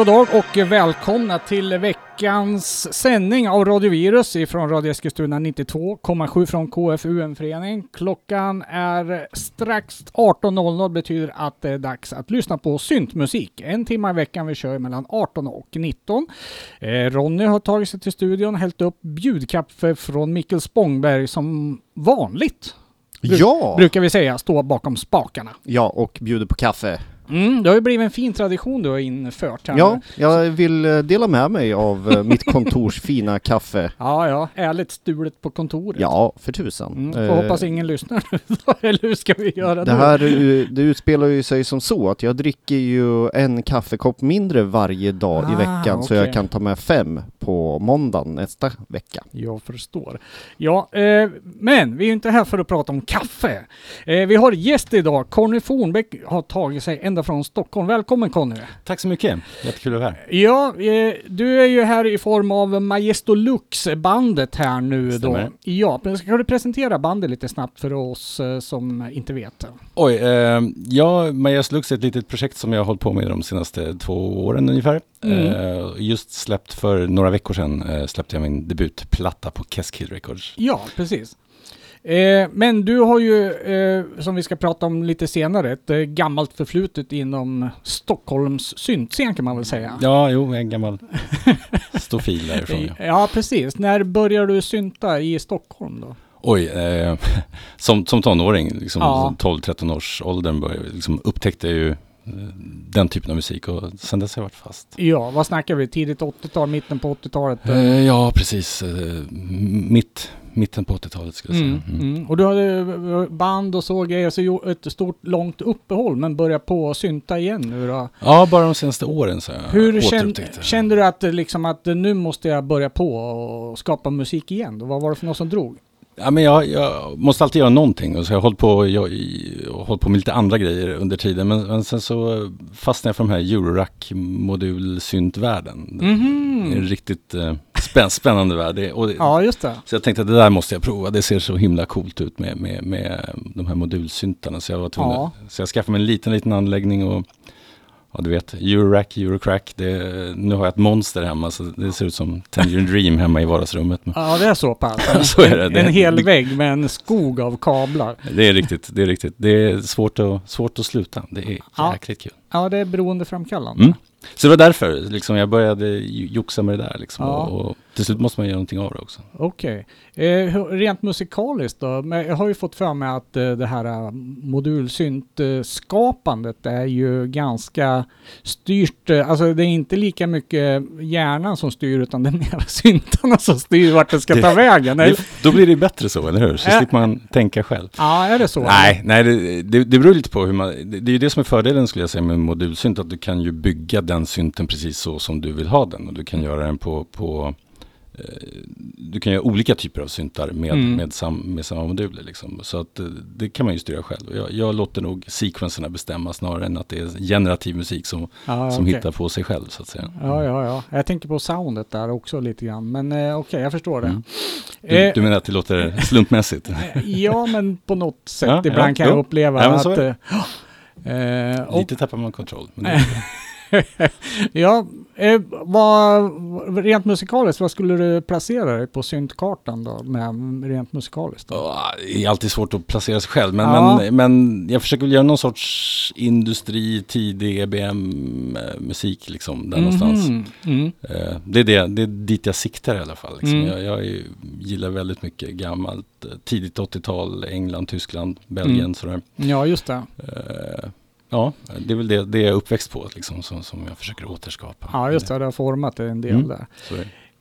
God dag och välkomna till veckans sändning av Radio Virus ifrån Radio Eskilstuna 92,7 från KFUM-förening. Klockan är strax 18.00 betyder att det är dags att lyssna på syntmusik. En timme i veckan. Vi kör mellan 18 och 19. Eh, Ronny har tagit sig till studion och hällt upp bjudkaffe från Mikkel Spångberg som vanligt. Ja! Brukar vi säga, stå bakom spakarna. Ja, och bjuder på kaffe. Mm, det har ju blivit en fin tradition du har infört här. Ja, jag vill eh, dela med mig av eh, mitt kontors fina kaffe. Ja, ja. Ärligt stulet på kontoret. Ja, för tusan. Mm, får Eh, hoppas ingen lyssnar eller hur ska vi göra det nu? här eh, det utspelar ju sig som så att jag dricker ju en kaffekopp mindre varje dag i Ah, veckan så okej. jag kan ta med fem på måndagen nästa vecka. Jag förstår. Ja, eh, men vi är ju inte här för att prata om kaffe. Eh, vi har gäst idag. Conny Fornbäck har tagit sig ända från Stockholm. Välkommen Conny! Tack så mycket. Jättekul att vara här. Ja, eh, du är ju här i form av Majestolux-bandet här nu Stämmer. då. Ja, men ska du presentera bandet lite snabbt för oss eh, som inte vet? Oj, eh, ja, Majas Lux är ett litet projekt som jag har hållit på med de senaste två åren ungefär. Mm. Eh, just släppt för några veckor sedan eh, släppte jag min debutplatta på Keskill Records. Ja, precis. Eh, men du har ju, eh, som vi ska prata om lite senare, ett eh, gammalt förflutet inom Stockholms syntscen kan man väl säga. Ja, jo, en gammal stofil därifrån. Ja. Ja, precis. När började du synta i Stockholm då? Oj, eh, som, som tonåring, liksom Ja. 12-13 års åldern, började, liksom upptäckte jag ju eh, den typen av musik och sen dess har jag varit fast. Ja, vad snackar vi? Tidigt 80-tal, mitten på 80-talet? Eh, ja, precis. Eh, mitt, mitten på 80-talet skulle jag Mm, säga. Mm. mm. Och du hade eh, band och så grejer, så ett stort långt uppehåll, men börja på synta igen nu då. Ja, bara de senaste åren så Hur kände, kände du att, eh, liksom, att eh, nu måste jag börja på och skapa musik igen? Vad var det för något som drog? Ja, men jag, jag måste alltid göra någonting och så har jag hållit på, jag, på med lite andra grejer under tiden. Men, men sen så fastnade jag för de här Eurorack modulsyntvärlden. Mhm. Det är en riktigt eh, spänn, spännande värld. Det, det, Ja, just det. Så jag tänkte att det där måste jag prova. Det ser så himla coolt ut med, med, med de här modulsyntarna. Så jag var tvungen, Ja. så jag skaffade mig en liten, liten anläggning och Ja du vet, Eurorack, Eurocrack. Det, nu har jag ett monster hemma så det ser ut som Tangerine Dream hemma i vardagsrummet. Ja, det är så pass. så är det. det En hel vägg med en skog av kablar. Det är riktigt, det är riktigt. Det är svårt att, svårt att sluta. Det är Ja. jäkligt kul. Ja, det är beroendeframkallande. Mm. Så det var därför liksom, jag började joxa med det där. Liksom, Ja. och, och till slut måste man göra någonting av det också. Okej. Eh, hur- rent musikaliskt då? Men jag har ju fått för mig att eh, det här eh, modulsynt-skapandet är ju ganska styrt. Eh, alltså det är inte lika mycket hjärnan som styr utan det är mer syntarna som styr vart det ska Det- ta vägen. Det, då blir det bättre så, eller hur? Så Äh. slipper man tänka själv. Ja, är det så? Nej, nej det, det, det beror lite på hur man... Det, det är ju det som är fördelen skulle jag säga med modulsynt, att du kan ju bygga den synten precis så som du vill ha den. Och du kan göra den på... på eh, du kan göra olika typer av syntar med, Mm. med, sam, med samma moduler. Liksom. Så att eh, det kan man ju styra själv. Jag, jag låter nog sequencerna bestämma snarare än att det är generativ musik som, Ja, som okej. hittar på sig själv så att säga. Ja, ja, ja. Jag tänker på soundet där också lite grann. Men eh, okej, jag förstår det. Mm. Du, Eh, du menar att det låter slumpmässigt? Ja, men på något sätt Ja, ibland ja, kan jag jo. uppleva Ja, att... eh, eh, och, Lite tappar man kontroll. Ja, eh, vad, rent musikaliskt, vad skulle du placera dig på syntkartan då? Med, rent musikaliskt då? Det är alltid svårt att placera sig själv, men, Ja. men, men jag försöker väl göra någon sorts industri, tidig EBM-musik liksom, där någonstans. Mhm. Mm. Eh, Det är, det, det är dit jag siktar i alla fall. Liksom. Mm. Jag, jag är, gillar väldigt mycket gammalt, eh, tidigt 80-tal, England, Tyskland, Belgien Mm. sådär. Ja, just det. Ja, det är väl det, det jag är uppväxt på liksom, som, som jag försöker återskapa. Ja, just det. Det har format det en del Mm. där.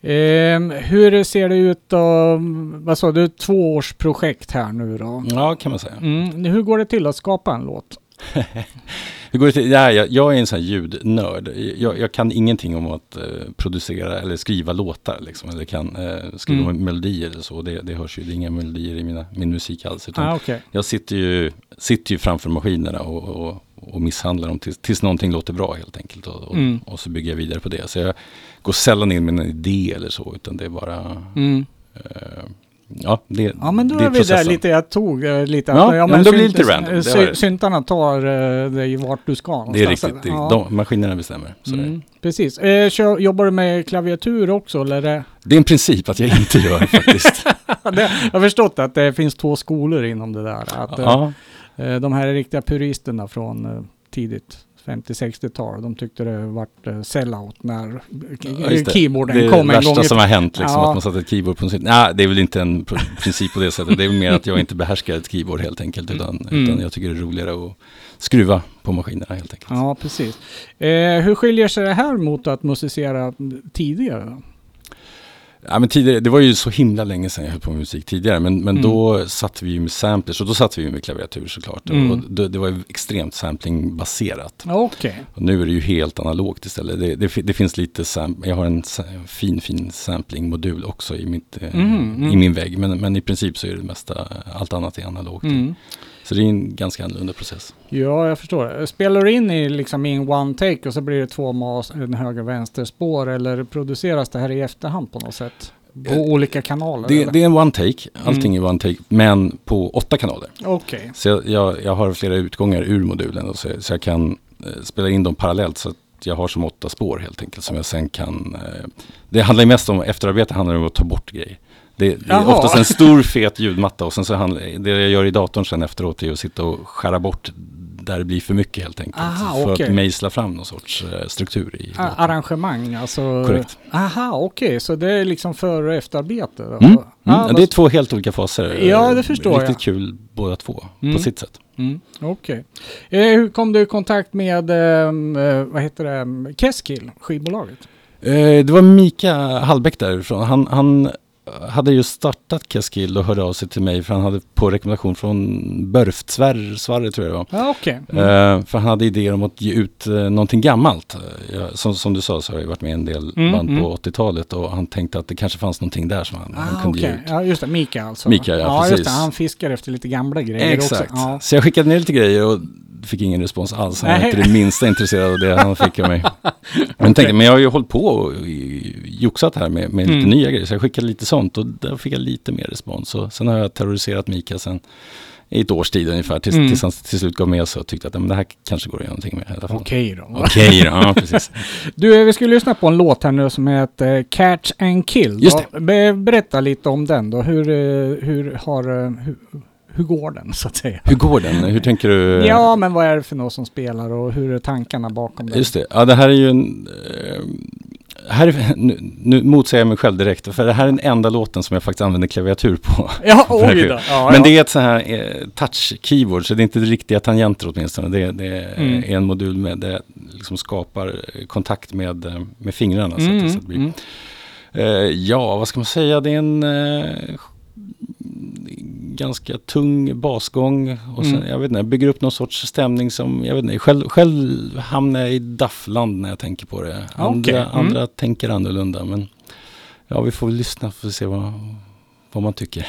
Ehm, hur ser det ut då? Vad sa du? Två års projekt här nu då? Ja, kan man säga. Mm. Hur går det till att skapa en låt? Hur går det till? Ja, jag, jag är en sån här ljudnörd. Jag, jag kan ingenting om att eh, producera eller skriva låtar. Liksom, eller kan eh, skriva Mm. melodier eller så. Det, det hörs ju, det är inga melodier i mina, min musik alls. Utan Ah, okej. Jag sitter ju, sitter ju framför maskinerna och, och, och misshandlar dem tills, tills någonting låter bra helt enkelt. Och, och, Mm. och så bygger jag vidare på det. Så jag går sällan in med en idé eller så, utan det är bara... Mm. Eh, ja, det, Ja men då det är vi där lite, jag tog eh, lite. Ja, ja, men då blir lite random, det sy-. Syntarna tar uh, dig vart du ska Det är riktigt, det, Ja. de, maskinerna bestämmer. Så är det. Mm, precis. Eh, kör, jobbar du med klaviatur också eller? det- det är en princip att jag inte gör faktiskt. det, jag har förstått att det finns två skolor inom det där. Att, ja, eh, de här riktiga puristerna från eh, tidigt 50-60-tal, de tyckte det vart eh, sellout när Ja, det. keyboarden det är kom det en gång värsta i som har hänt, liksom, Ja. att man satte ett keyboard på en. Nej, det är väl inte en pr- princip på det sättet. Det är väl mer att jag inte behärskar ett keyboard helt enkelt. Utan, Mm. utan jag tycker det är roligare att skruva på maskinerna helt enkelt. Ja, precis. Eh, hur skiljer sig det här mot att musicera tidigare? Då? Ja, men tidigare, det var ju så himla länge sedan jag höll på med musik tidigare. Men, men Mm. då satt vi med samplers och då satt vi med klaviatur såklart. Mm. Och det, det var extremt samplingbaserat. Okej. Och nu är det ju helt analogt istället. Det, det, det finns lite, sam- jag har en fin fin samplingmodul också i, mitt, eh, Mm, mm. i min vägg. Men, men i princip så är det mesta, allt annat är analogt. Mm. Så det är en ganska annorlunda process. Ja, jag förstår. Spelar du in i liksom i en one take och så blir det två mas, en höger vänster spår eller produceras det här i efterhand på något sätt? På Eh, olika kanaler? Det, det är en one take, allting Mm. är one take, men på åtta kanaler. Okej. Så jag, jag, jag har flera utgångar ur modulen och så, så jag kan eh, spela in dem parallellt. Så att jag har som åtta spår helt enkelt som jag sen kan... Eh, det handlar mest om, efterarbete handlar om att ta bort grejer. Det, det är oftast en stor fet ljudmatta och sen så handlar, det jag gör i datorn sen efteråt är att sitta och skära bort där det blir för mycket helt enkelt. Aha, för okej. att mejsla fram någon sorts eh, struktur i A- datorn. Arrangemang, alltså? Korrekt. Aha, okej. Så det är liksom före och efterarbete? då? Mm. Ah, Mm. Det är två helt olika faser. Ja, det förstår Riktigt jag. kul båda två Mm. på sitt sätt. Mm, Okej. Eh, hur kom du i kontakt med, ehm, eh, vad heter det, Keskill, skivbolaget? Eh, det var Mika Hallbäck därifrån. Han, han hade ju startat Keskill och hörde av sig till mig för han hade på rekommendation från Börft Sverre, tror jag det var. Ja, okej. Mm. Eh, för han hade idéer om att ge ut uh, någonting gammalt. Eh, som, som du sa så har jag varit med i en del Mm, band mm. på 80-talet och han tänkte att det kanske fanns någonting där som han, han Ah, kunde ge okej. ut. Ja, just det. Mika alltså. Mika, ja, ja just precis. det. Han fiskar efter lite gamla grejer Exakt. också. Ja. Så jag skickade ner lite grejer och fick ingen respons alls. Han var inte det minsta intresserad av det han fick av mig. Men, tänkte, men jag har ju hållit på och joxat här med, med lite Mm. nya grejer. Så jag skickade lite sånt och där fick jag lite mer respons. Och sen har jag terroriserat Mika sen i ett års tid ungefär. Tills, Mm. tills han till slut gav med sig och tyckte att men det här kanske går att göra någonting med i alla fall. Okej då. Okej då, ja precis. Du, vi ska lyssna på en låt här nu som heter Catch and Kill. Just. Be- Berätta lite om den då. Hur, eh, hur har... eh, Hur, hur går den så att säga? Hur går den? Hur tänker du? Ja, men vad är det för något som spelar och hur är tankarna bakom den? Just det. Ja, det här är ju en... Eh, här är, nu, nu motsäger jag mig själv direkt, för det här är den enda låten som jag faktiskt använder klaviatur på. Ja, oj då. Ja, Men det är ett så här eh, touch-keyboard, så det är inte riktiga tangenter åtminstone. Det, det är Mm. en modul med det liksom skapar kontakt med, eh, med fingrarna. Så att Mm, det, så att det blir. mm. Eh, ja, vad ska man säga? Det är en eh, ganska tung basgång. Och sen, Mm. jag vet inte, bygger upp någon sorts stämning som, jag vet inte, själv, själv hamnar jag i daffland när jag tänker på det. Andra, Okej, mm. andra tänker annorlunda, men ja, vi får väl lyssna för att se vad, vad man tycker.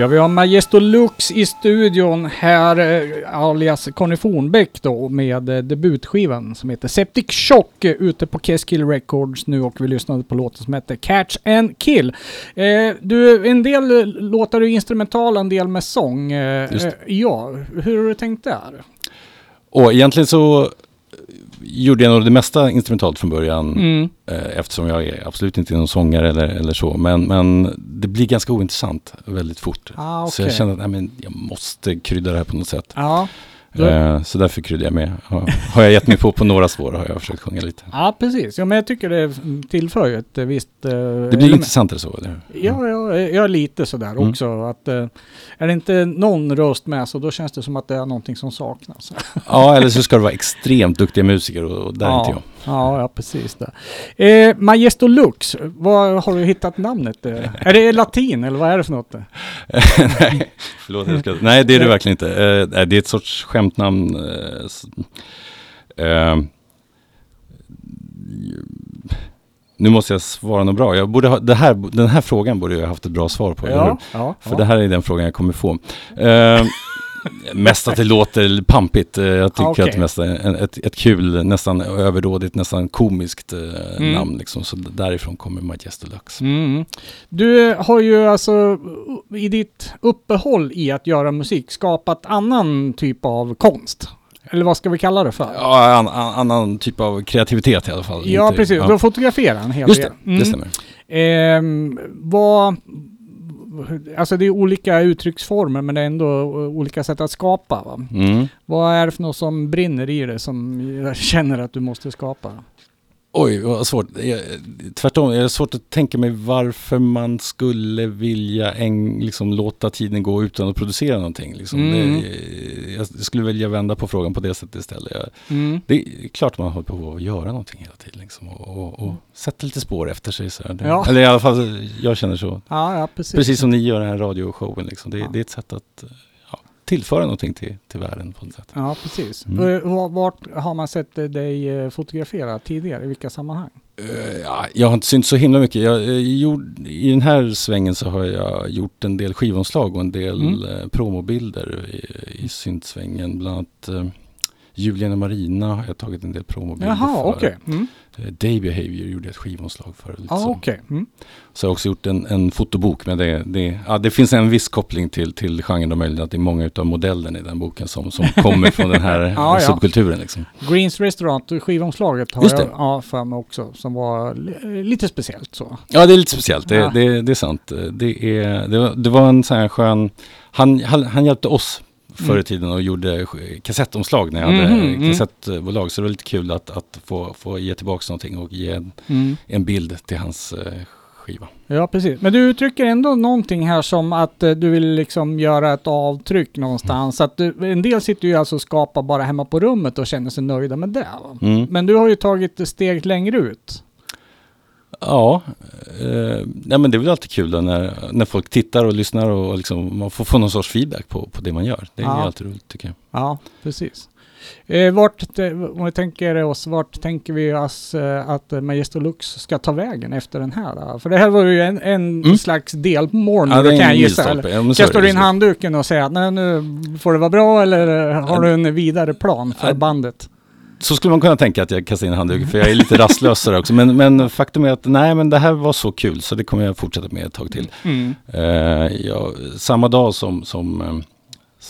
Ja, vi har Majestolux i studion här, eh, alias Conny Fornbäck då, med eh, debutskivan som heter Septic Shock eh, ute på Keskill Records nu och vi lyssnade på låten som heter Catch and Kill. Eh, du, en del låtar är instrumentala, en del med sång. Eh, ja, hur har du tänkt där? Och egentligen så gjorde jag nog det mesta instrumentalt från början. Mm. Eh, Eftersom jag är absolut inte någon sångare eller, eller så. Men, men det blir ganska ointressant väldigt fort. Ah, Så jag kände att nej, men jag måste krydda det här på något sätt. Ja. Eh, Så därför kryddade jag med. Har, jag gett mig på på några spår har jag försökt sjunga lite. Ja, precis. Ja, men jag tycker det tillför ju ett eh, visst... eh, Det blir intressantare så, eller? Ja, ja, jag är lite sådär Mm. också. Att, eh, är det inte någon röst med så då känns det som att det är någonting som saknas. Ja, eller så ska det vara extremt duktiga musiker och, och där är ja. inte jag. Ja, ja, precis det. Eh, Majestolux, var har du hittat namnet? Eh, är det latin eller vad är det för något? nej, förlåt. Jag ska, nej, det är det verkligen inte. Eh, det är ett sorts skämtnamn. eh, eh, nu måste jag svara något bra. Jag borde ha, det här, den här frågan borde jag ha haft ett bra svar på. Ja, ja, För ja. det här är den frågan jag kommer få. Eh, mest att det låter pampigt. Eh, Jag tycker Ah, okej. att det mest är ett, ett kul, nästan överdådigt, nästan komiskt eh, Mm. namn. Liksom. Så därifrån kommer Majestolux. Mm. Du har ju alltså i ditt uppehåll i att göra musik skapat annan typ av konst. Eller vad ska vi kalla det för? Ja, an, an, annan typ av kreativitet i alla fall. Ja, Inte- precis. ja. Du har fotograferat en hel Just del. det, det stämmer. Ehm, vad... Alltså det är olika uttrycksformer men det är ändå olika sätt att skapa. Va? Mm. Vad är det för något som brinner i det som känner att du måste skapa? Oj, vad svårt. Jag, tvärtom, det är svårt att tänka mig varför man skulle vilja en, liksom, låta tiden gå utan att producera någonting. Liksom. Mm. Det, jag skulle vilja vända på frågan på det sättet istället. Jag, Mm. det är klart man har behov av att göra någonting hela tiden. Liksom, och, och, och sätta lite spår efter sig. Så. Det, Ja. Eller i alla fall, jag känner så. Ja, ja, precis. Precis som ni gör den här radioshowen. Liksom. Det, det är ett sätt att tillföra någonting till, till världen på något sätt. Ja, precis. Mm. Eh, var- Vart har man sett dig eh, fotografera tidigare? I vilka sammanhang? Eh, ja, jag har inte synt så himla mycket. Jag, eh, gjord, I den här svängen så har jag gjort en del skivomslag och en del Mm. eh, promobilder i, i syntsvängen. Bland annat eh, Julian och Marina har jag tagit en del promobilder Jaha, för. okej. Mm. Eh, Day Behavior gjorde jag ett skivomslag för. Lite Ja, så. okej. Mm. så jag har också gjort en, en fotobok. Men det, det, ja, det finns en viss koppling till, till genren och möjligen att det är många av modellerna i den boken som, som kommer från den här Ja, ja. subkulturen. Liksom. Greens Restaurant, skivomslaget har Just jag det. ja, för mig också. Som var li- lite speciellt så. Ja, det är lite speciellt. Det, Ja. det, det är sant. Det, är, det, var, det var en sån här skön... Han, han, han hjälpte oss förr Mm. i tiden och gjorde kassettomslag när jag hade Mhm, mm. kassettbolag. Så det var lite kul att, att få, få ge tillbaka någonting och ge en, Mm. en bild till hans eh, skiva. Ja, precis. Men du uttrycker ändå någonting här som att eh, du vill liksom göra ett avtryck någonstans. Att du, en del sitter ju alltså och skapar bara hemma på rummet och känner sig nöjda med det. Mm. Men du har ju tagit ett steg längre ut. Ja, eh, nej, men det är väl alltid kul då när, när folk tittar och lyssnar och liksom, man får få någon sorts feedback på, på det man gör. Det är Ja. alltid roligt tycker jag. Ja, precis. Eh, vart, eh, om vi tänker oss, vart tänker vi oss eh, att eh, Majestolux ska ta vägen efter den här? Då? För det här var ju en, en Mm. slags delmål Ja, kan jag gissa. Ja, Kastar du in handduken och säger att nej, nu får det vara bra eller har du en vidare plan för Ja. bandet? Så skulle man kunna tänka att jag kastar in handduken, för jag är lite rastlös sådär också. Men, men faktum är att nej, men det här var så kul, så det kommer jag fortsätta med ett tag till. Mm. Eh, jag, samma dag som, som, eh,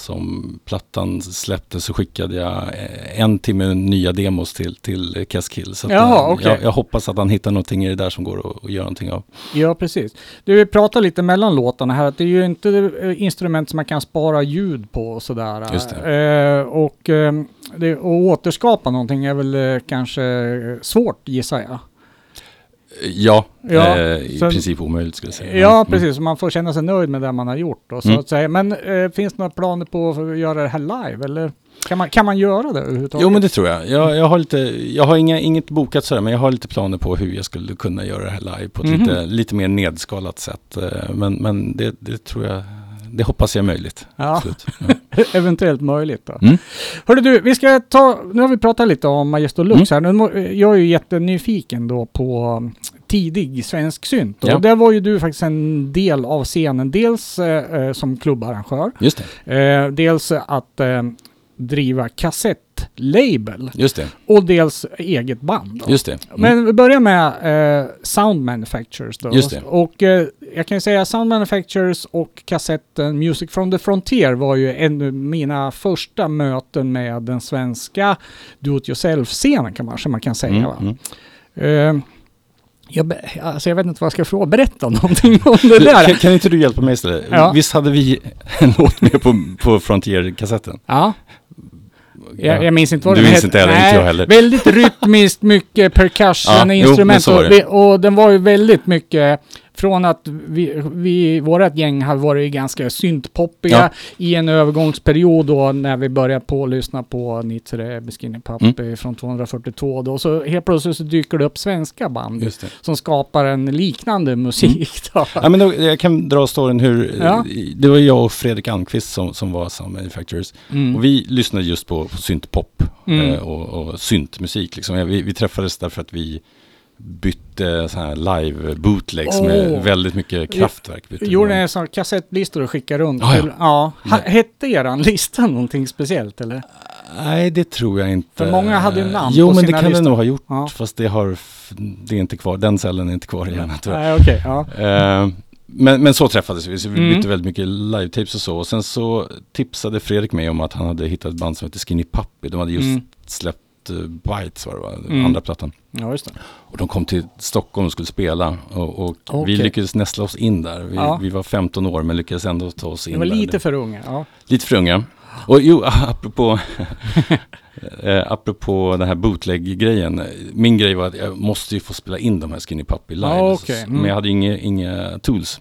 som plattan släpptes så skickade jag eh, en timme nya demos till, till Keskill. Så Jaha, eh, okej. jag, jag hoppas att han hittar någonting i det där som går att, att göra någonting av. Ja, precis. Du, vi pratar lite mellan låtarna här, att det är ju inte eh, instrument som man kan spara ljud på och sådär. Just Eh, och eh, det, att återskapa någonting är väl eh, kanske svårt gissar jag. Ja, Ja, eh, i så- princip omöjligt skulle jag säga. Ja, Mm. precis. Man får känna sig nöjd med det man har gjort. Och så Mm. att säga. Men eh, finns det några planer på att göra det här live? Eller kan man, kan man göra det överhuvudtaget? Jo men det tror jag. Jag, jag har, lite, jag har inga, inget bokat sådär men jag har lite planer på hur jag skulle kunna göra det här live på ett Mhm. lite, lite mer nedskalat sätt. Eh, Men, men det, det tror jag, det hoppas jag är möjligt. Ja. Ja. eventuellt möjligt då. Mm. Hörru du, vi ska ta, nu har vi pratat lite om Majestolux Mm. här. Nu, jag är ju jättenyfiken då på tidig svensk synt. Ja. Och där var ju du faktiskt en del av scenen. Dels eh, eh, som klubbarrangör, Just det, eh, dels att eh, driva kassettlabel just det, och dels eget band. Då. just det. Mm. Men vi börjar med eh, Sound Manufacturers då. Just det. Och eh, jag kan ju säga Sound Manufacturers och kassetten Music from the Frontier var ju en av mina första möten med den svenska do-it-yourself-scenen kan man, kanske man kan säga. Mm, va? Eh, jag, alltså jag vet inte vad jag ska fråga. Berätta någonting om det där. Kan, kan inte du hjälpa mig istället? Ja. Visst hade vi en låt med på, på Frontier-kassetten? Ja, jag, jag minns inte vad Du den minns inte heller, Nej, inte jag heller. Väldigt rytmiskt, mycket percussion, Ja, jo, men instrument var och, och den var ju väldigt mycket från att vi, vi vårat gäng hade varit ganska syntpoppiga Ja. i en övergångsperiod då när vi började på att lyssna på Nitzere, Skinny Puppy Mm. från 242 då. Så helt plötsligt så dyker det upp svenska band som skapar en liknande musik då. Ja, men då, jag kan dra storyn hur... Ja. Det var jag och Fredrik Almqvist som, som var Sound Manufacturers. Mm. Och vi lyssnade just på, på syntpop Mm. eh, och, och syntmusik. Liksom. Vi, vi träffades därför att vi bytte så här live bootlegs Åh. med väldigt mycket kraftverk. Gjorde en sån kassettlistor och skickade runt. Ja, ja. till- ja. Nej. hette eran lista någonting speciellt eller? Nej, det tror jag inte. För många hade ju namn Jo, på men det kan listor. det nog ha gjort. Ja. Fast det, har, det är inte kvar. Den cellen är inte kvar i hjärnan jag. Nej, okej. ja. Eh, men, men så träffades vi, så vi Mm. bytte väldigt mycket live-tapes och så. Och sen så tipsade Fredrik mig om att han hade hittat ett band som heter Skinny Puppy. De hade just Mm. släppt Bites var det va? Mm. andra plattan. ja, just det. Och de kom till Stockholm och skulle spela. Och, och Okej. vi lyckades nästla oss in där. Vi, Ja. vi var 15 år men lyckades ändå ta oss in Det var där. lite för unga. Ja. Lite för unga. Och jo, apropå, eh, apropå den här bootleg-grejen. Min grej var att jag måste ju få spela in de här Skinny Puppy live. Ja, okej. Mm. Men jag hade inga, inga tools.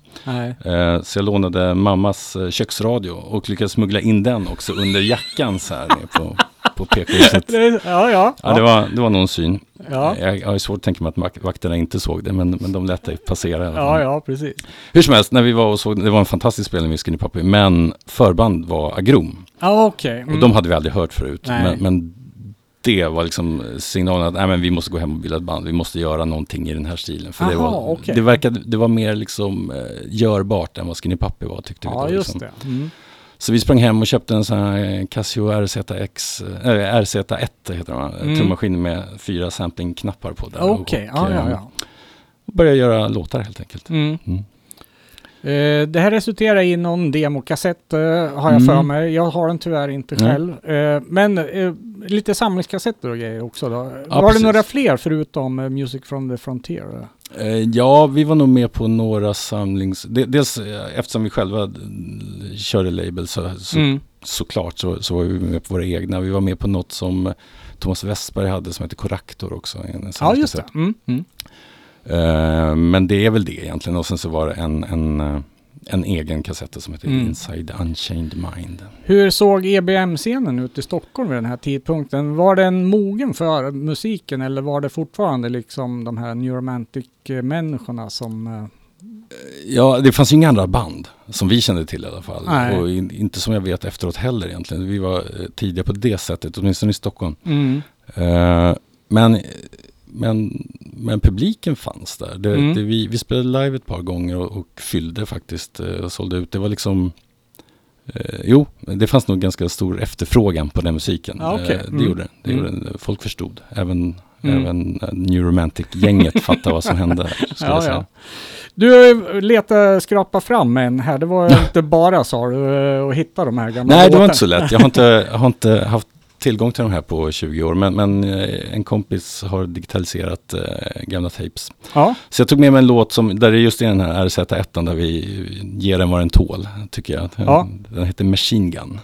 Eh, så jag lånade mammas eh, köksradio och lyckades smuggla in den också under jackan så här på, på PK-huset. Det- Ja, ja. Ja, det var, det var någon syn. Ja. Jag, jag har svårt att tänka mig att vak- vakterna inte såg det, men, men de lät det passera. Ja, ja, precis. Hur som helst, när vi var och såg det var en fantastisk spelning med Skinny Puppy, men förband var Agrom. Ja, okej. Mm. Och de hade vi aldrig hört förut. Nej. Men, men det var liksom signalen att nej, men vi måste gå hem och bilda ett band. Vi måste göra någonting i den här stilen. För det, Aha, var, okej. det, verkade, det var mer liksom eh, görbart än vad Skinny Puppy var tyckte vi Ja, då. just liksom. det. Mm. Så vi sprang hem och köpte en sån här Casio RZX, äh, RZ1 heter den? Mm. Trummaskin med fyra samplingknappar på där. Okej, ja, ja, eh, ja. Och började göra låtar helt enkelt. Mm. Mm. Eh, det här resulterar i någon demokassett eh, har jag Mm. för mig. Jag har den tyvärr inte Nej. själv. Eh, men eh, lite samlingskassetter och grejer också då. Ja, var precis. det några fler förutom eh, Music from the Frontier? Eh, ja, vi var nog med på några samlings... de- Dels eh, eftersom vi själva eh, körde label så, så Mm. såklart så, så var vi med på våra egna. Vi var med på något som Thomas Westberg hade som heter Corrector också. En, Ja, just det. Mm. Mm. Men det är väl det egentligen. Och sen så var det en, en, en egen kassett som heter Mm. Inside Unchained Mind. Hur såg EBM-scenen ut i Stockholm vid den här tidpunkten? Var den mogen för musiken eller var det fortfarande liksom de här New Romantic-människorna som... eh, Ja, det fanns ju inga andra band som vi kände till i alla fall. Nej. Och in, inte som jag vet efteråt heller egentligen. Vi var eh, tidiga på det sättet, åtminstone i Stockholm. Mm. Eh, men, men, men publiken fanns där. Det, Mm. det, vi, vi spelade live ett par gånger och, och fyllde faktiskt eh, och sålde ut. Det var liksom eh, jo, det fanns nog ganska stor efterfrågan på den musiken. Ja, okej. Eh, det Mm. gjorde det. det. Mm. Gjorde det. Folk förstod. Även, Mm. även eh, New Romantic-gänget fattade vad som hände. Ja, ja. Du letade skrapa fram en här. Det var inte bara sa du att hitta de här gamla Nej, det var inte så lätt. Jag har inte, jag har inte haft tillgång till de här på 20 år. Men, men eh, en kompis har digitaliserat eh, gamla tapes. Ja, Så jag tog med mig en låt som, där det just är den här RZ1 där vi ger den vad den tål, tycker jag. Ja. Den heter Machine Gun.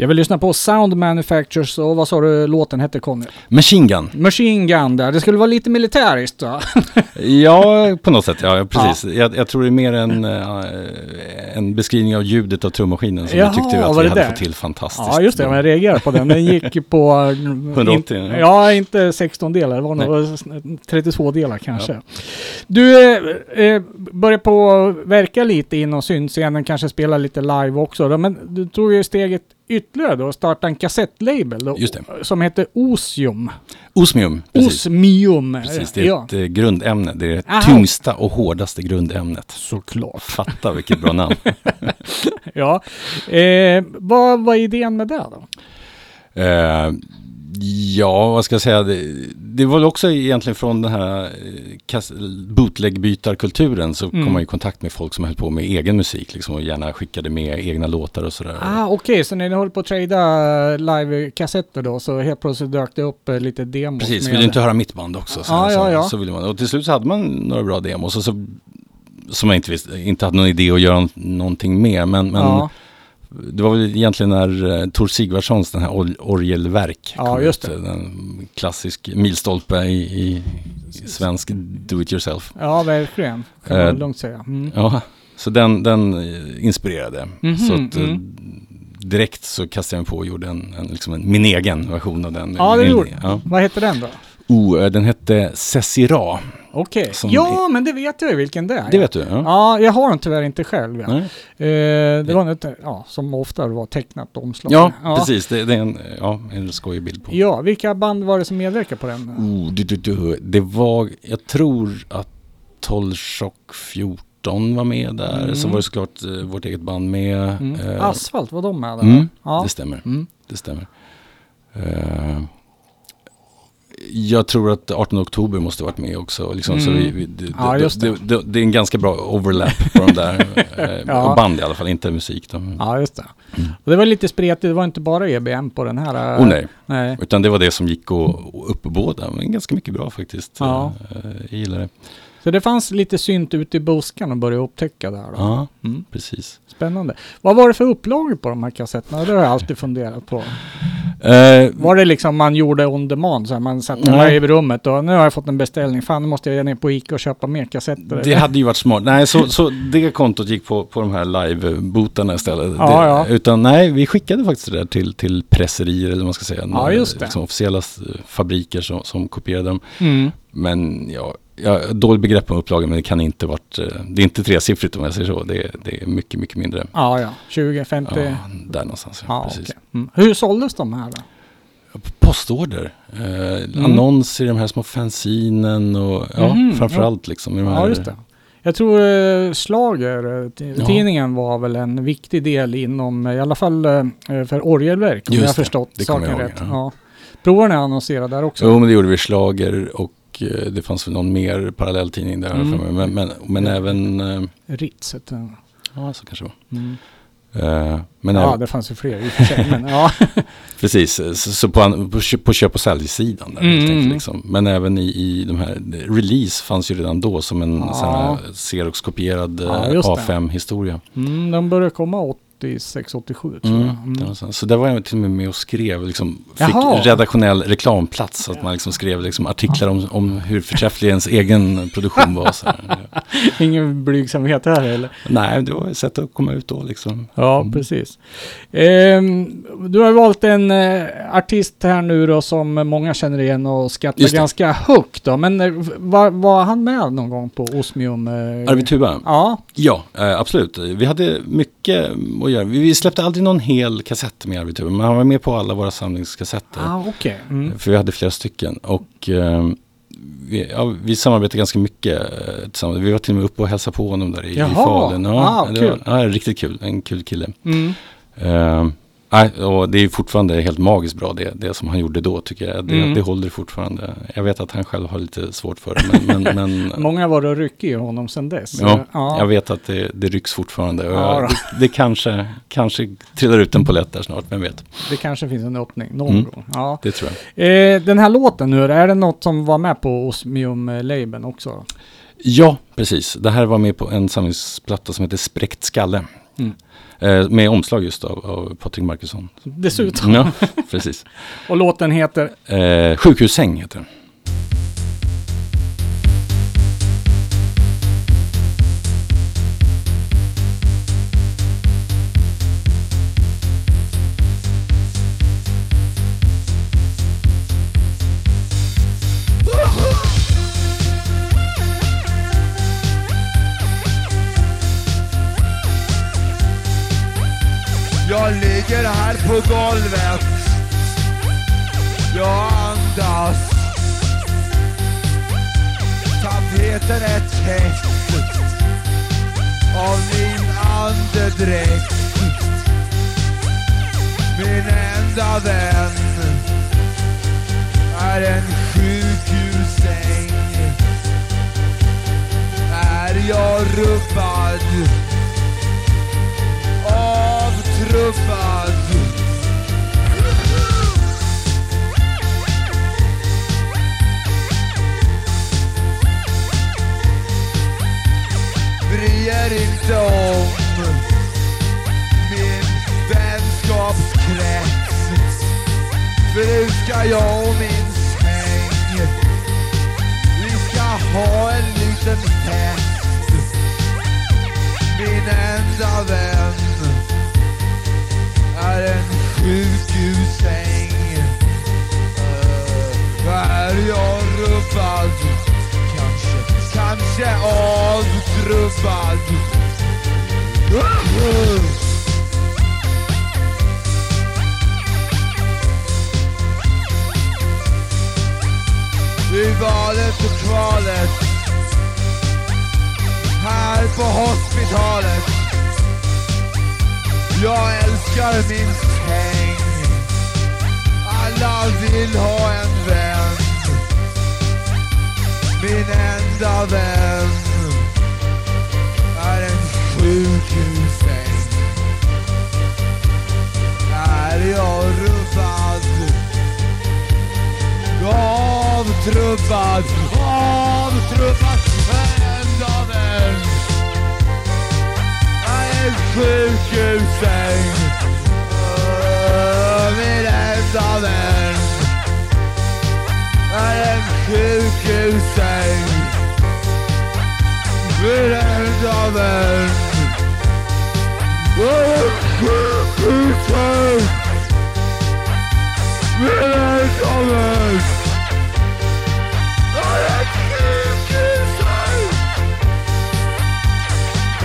Jag vill lyssna på Sound Manufacturers och vad sa du låten hette Conny? Machine Gun. Machine Gun där. Det skulle vara lite militäriskt då. Ja, på något sätt. Ja, precis. Jag, jag tror det är mer en, äh, en beskrivning av ljudet av trummaskinen som Jaha, jag tyckte att vi hade det? fått till fantastiskt. Ja, just det. Jag reagerade på den. Den gick på... 180, In, ja. ja, inte 16 delar. Det var nog 32 delar kanske. Du eh, eh, börjar på att verka lite inom syntscenen, kanske spela lite live också. Då, men du tog ju steget ytterligare då och startade en kassettlabel som heter Osium. Osmium, precis. Osmium. precis. Det är ja, ett eh, grundämne. Det är det Aha. tyngsta och hårdaste grundämnet. såklart. Fatta vilket bra namn. Ja. Eh, vad var idén med det då? Eh, ja, vad ska jag säga? Det, det var också egentligen från den här eh, bootlegbytarkulturen så Mm. kom man i kontakt med folk som höll på med egen musik liksom, och gärna skickade med egna låtar och sådär. Ah, Okej, så när ni håller på att trada live-kassetter då, så helt plötsligt dök det upp eh, lite demos Precis, med... vill du inte höra mitt band också? Så, Ja, ja, så, ja. Så ville man. Och till slut så hade man några bra demos och så, som jag inte visste, inte hade någon idé att göra någonting med. Men, men ja. Det var väl egentligen när uh, Tor Sigvardssons, den här or- orgelverk, Ja, kom just ut, det. En klassisk milstolpe i, i, svensk do it yourself. ja, verkligen. Kan man Eh, lugnt säga. Mm. Ja, så den, den eh, inspirerade. Mhm, så att, eh, mm. direkt så kastade jag mig på och gjorde en, en, liksom en, min egen version av den. Ja, det gjorde ja. Vad heter den då? Oh, eh, den hette Cessira. Okej. Som Ja, men det vet jag ju vilken det är. Det vet du? Ja. Ja, jag har den tyvärr inte själv. Ja. Eh, det var något, ja, som ofta var tecknat omslag. Ja, precis. Det, det är en, ja, en skojig bild på. Ja, vilka band var det som medverkade på den? Oh, du, du, du. Det var, jag tror att Tolchock 14 var med där. Mm. Så var det såklart eh, vårt eget band med. Mm. Eh, Asfalt, var de med där? mm, Ja. Det stämmer. Mm. Det stämmer. Eh, jag tror att 18 oktober måste varit med också. Liksom, så Mm. vi, vi, det, Ja, det, det. det, är en ganska bra overlap på de där. eh, Ja. Band i alla fall, inte musik. Då. Ja, just det. Mm. Och det var lite spretigt, det var inte bara EBM på den här. eh, Oh, nej. nej. Utan det var det som gick att att uppbåda. Men ganska mycket bra faktiskt. Ja. Eh, Jag gillar det. Så det fanns lite synt ute i buskarna och börja upptäcka där då. Ja, Mm. precis. Spännande. Vad var det för upplagor på de här kassetterna? Det har jag alltid funderat på. Eh, Var det liksom man gjorde on demand? Så här, man satt Nej. i rummet och nu har jag fått en beställning. Fan, nu måste jag ner på Ica och köpa mer kassetter. det hade ju varit smart. Nej, så, så det kontot gick på, på de här live-botarna istället. Ja, det, ja. Utan nej, vi skickade faktiskt det där till, till presserier eller vad man ska säga. Ja, just det. Liksom, officiella fabriker som, som kopierade dem. Mm. Men ja, jag dåligt begrepp om upplagan men det kan inte varit, eh, det är inte tresiffrigt om jag säger så. Det, är- det är mycket, mycket mindre. Ja, ja. 20, 50. Ja, Ja, där någonstans. Ja, precis. okej. mm. Hur såldes de här då? Postorder. Eh, Annonser i de här små fanzinen och ja, Mhm, framförallt liksom. I de här, Ja, just det. Jag tror eh, Slager, eh, t- Ja. tidningen var väl en viktig del inom, eh, i alla fall eh, för orgelverk om jag har det, förstått det kommer saken jag ihåg, rätt. ja. Ja. Provarna är annonserade där också. Jo, men det gjorde vi i Schlager och eh, det fanns väl någon mer parallelltidning där. Mm. för mig. Men, men, men även, eh, Ritz. ja så kanske det Mm. var. Eh, men Ja, även, det fanns ju fler i och för sig. Men, ja. precis, så, så på, på, på köp och säljsidan där Mm, mm. Liksom. Men även i, i de här, release fanns ju redan då som en Ja. Xerox-kopierad Ja, eh, just det. A5-historia. Mm, de började komma 86, 87 tror Mm, jag. det Mm. var så. så där var jag till och med med och skrev, liksom, fick Jaha. redaktionell reklamplats. Så att man liksom skrev liksom artiklar om, om hur förträfflig ens egen produktion var. Så. Ingen blygsamhet här eller? Nej, det var ett sätt att komma ut då liksom. Ja, Mm. precis. Ehm, du har valt en eh, artist här nu då som många känner igen och skattar ganska högt då. Men eh, var, var han med någon gång på Osmium? Eh, Arvid Tuba? Ja, Ja, eh, absolut. Vi hade mycket att göra. Vi vi släppte aldrig någon hel kassett med Arvid Tuba, men han var med på alla våra samlingskassetter. ah, okej. Mm. För vi hade flera stycken. Och eh, vi, ja, vi samarbetade ganska mycket eh, tillsammans. Vi var till och med uppe och hälsade på honom där i, i. Falun. Ja, Ah, det kul. Var, ja, riktigt kul. En kul kille. Mm. Eh, nej, och det är fortfarande helt magiskt bra det, det som han gjorde då tycker jag. Det, Mm. det håller fortfarande. Jag vet att han själv har lite svårt för det. Men, men, men Många var och ryck i honom sedan dess. Ja, ja. jag vet att det, det rycks fortfarande. Ja, jag, det, det kanske, kanske trillar ut en polett där snart, vem vet. Det kanske finns en öppning någon Mm. gång. Ja. Det tror jag. Eh, den här låten nu, är det något som var med på Osmium-labeln också? Ja, precis. Det här var med på en samlingsplatta som heter Spräckt skalle. Mm. Eh, med omslag just av, av Patrik Markusson. Dessutom. Ja, precis. Och låten heter? Eh, Sjukhussäng heter den. På golvet. Jag andas. Tapeten är täckt av min andedräkt. Min enda vän är en sjukhussäng. Är jag rubbad? avtrubbad Bry inte om min vänskapskrets För nu ska jag och min säng Vi ska ha en liten fest Min enda vän är en sjuk kanske avtrubbad. I valet och kvalet. Här på hospitalet. Jag älskar min säng. Alla vill ha en vän Min enda vän är en sjukhussäng Är jag rubbad? Avtrubbad, avtrubbad Enda vän en sjukhussäng Åh, Min enda vän är en sjukhussäng Min enda vän är en sjukhussäng Min enda vän är en sjukhussäng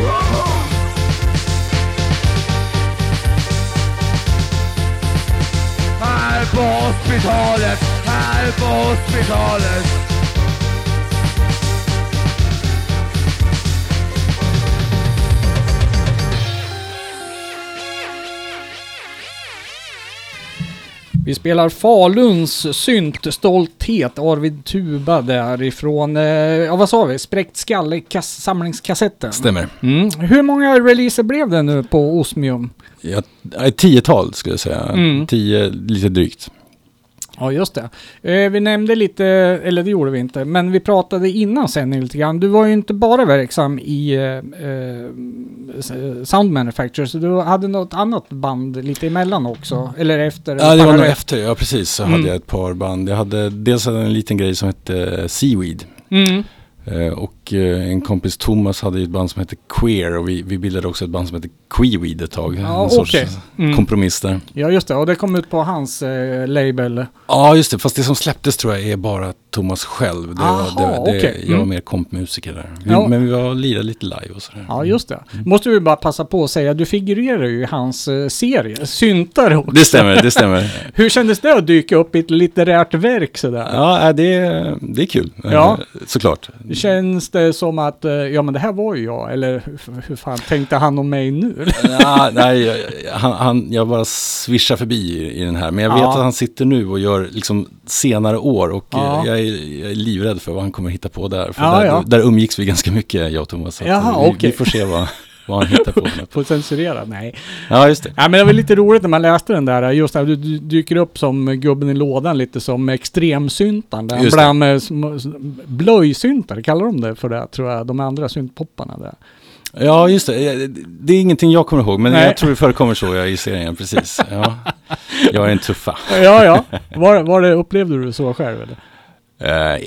Åh! Här på hospitalet, här på hospitalet Vi spelar Faluns syntstolthet, Arvid Tuba därifrån, eh, ja vad sa vi, Spräckt skalle, kass, samlingskassetten. Stämmer. Mm. Hur många releaser blev det nu på Osmium? Ja, ett tiotal skulle jag säga. Mm. Tio, lite drygt. Ja, just det. Eh, vi nämnde lite, eller det gjorde vi inte, men vi pratade innan sändning lite grann. Du var ju inte bara verksam i eh, eh, Sound Manufacturers, du hade något annat band lite emellan också, eller efter? Ja, det var nog efter. Ja, precis. Så Mm. hade jag ett par band. Jag hade dels en liten grej som hette Seaweed. Mm. Eh, Och eh, en kompis Thomas hade ju ett band som hette Queer och vi, vi bildade också ett band som hette Queeweed ett tag. Ja, en sorts okej. Mm. kompromiss där. Ja, just det. Och det kom ut på hans eh, label. Ja, just det. Fast det som släpptes tror jag är bara Thomas själv. Det Aha, var, det, det, okej. Jag var Mm. mer kompmusiker där. Vi, Ja. Men vi var lirade lite live och sådär. Ja, just det. Måste vi bara passa på att säga, du figurerar ju i hans eh, serie, Syntare också. Det stämmer, det stämmer. Hur kändes det att dyka upp i ett litterärt verk sådär? Ja, äh, det, det är kul. Ja. Eh, Såklart. Känns det som att, eh, ja men det här var ju jag, eller hur, fan tänkte han om mig nu? Ja, nej, jag- han, han, jag bara svischar förbi i, i den här. Men jag vet Ja. att han sitter nu och gör liksom senare år och Ja. jag, är, jag är livrädd för vad han kommer hitta på där. För där, där umgicks vi ganska mycket, jag och Thomas. Jaha, vi, okej. vi får se vad, vad han hittar på. På censurera? Nej. Ja, just det. Ja men det var lite roligt när man läste den där, just att du dyker upp som gubben i lådan lite som extremsyntaren. där. Just. Bland med små- blöjsyntare, kallar de det för det tror jag, de andra syntpopparna där. Ja, just det. Det är ingenting jag kommer ihåg, men Nej. jag tror det förekommer så i serien, precis. Ja. Jag är en tuffa. Ja, ja. Var, var det, upplevde du det så själv eller? Eh,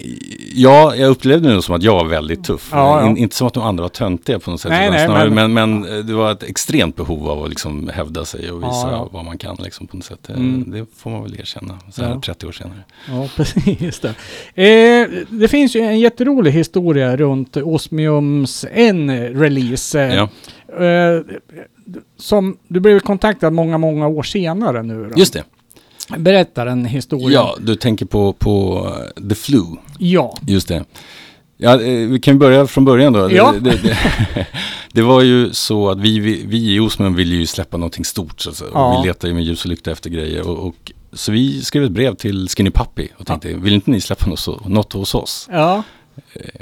ja, jag upplevde det som att jag var väldigt tuff. Ja, ja. In, inte som att de andra var töntiga på något sätt. Nej, nej, snarare, men- men, men, eh, det var ett extremt behov av att liksom hävda sig och visa Ja, vad man kan liksom, på något sätt. Eh, Mm. Det får man väl erkänna, så här Ja. 30 år senare. Ja, precis det. Eh, det finns ju en jätterolig historia runt Osmiums en release. eh, eh, som du blev kontaktad många, många år senare nu då. just det. Berätta den historien. Ja, du tänker på, på eh, The Flu. Ja. Just det. Ja, eh, vi kan börja från början då. Ja. Det, det, det, det var ju så att vi, vi, vi i Osman ville ju släppa någonting stort. Så säga. Ja. Vi letade ju med ljus och lykta efter grejer. Och, och, så vi skrev ett brev till Skinny Puppy och tänkte, vill inte ni släppa något, något hos oss? Ja.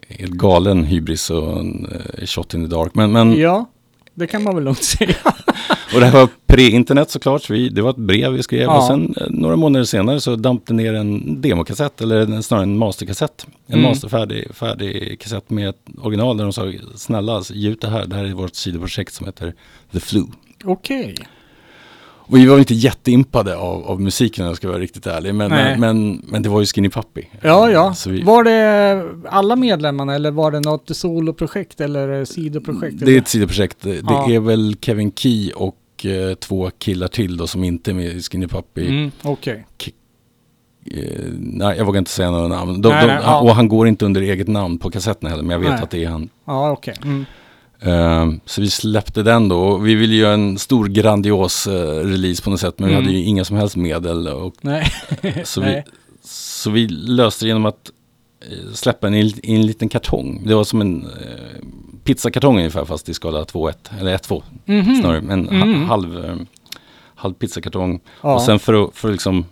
Helt galen hybris och en eh, shot in the dark. Men, men, ja. Det kan man väl lugnt säga. Och det här var pre-internet såklart. Så vi, det var ett brev vi skrev. Ja. Och sen eh, några månader senare så damp det ner en demokassett. Eller snarare en masterkassett. En Mm. masterfärdig färdig kassett med ett original där de sa snälla ge ut det här. Det här är vårt sidoprojekt som heter The Flu. Okej. Och vi var inte jätteimpade av, av musiken om jag ska vara riktigt ärlig. Men, men, men, men det var ju Skinny Puppy. Ja, ja. Så vi, Var det alla medlemmarna eller var det något soloprojekt eller sidoprojekt? det är ett sidoprojekt. Det Ja. är väl Kevin Key och eh, två killar till då som inte är med i Skinny Puppy. Mm, Okej. Eh, nej, jag vågar inte säga några namn. De, Nej, de, nej, ja. Och han går inte under eget namn på kassetten heller, men jag vet Nej. att det är han. Ja, okej. Mm. Eh, så vi släppte den då. Vi ville göra en stor grandios eh, release på något sätt, men Mm. vi hade ju inga som helst medel. Och, Nej. så, vi, Nej. så vi löste det genom att släppa den i, en- i en liten kartong. Det var som en eh, pizzakartong ungefär, fast i skala 2-1, eller 1-2 Mhm. snarare. En ha- Mm. halv, eh, halv pizzakartong. Ja. Och sen för att, för att liksom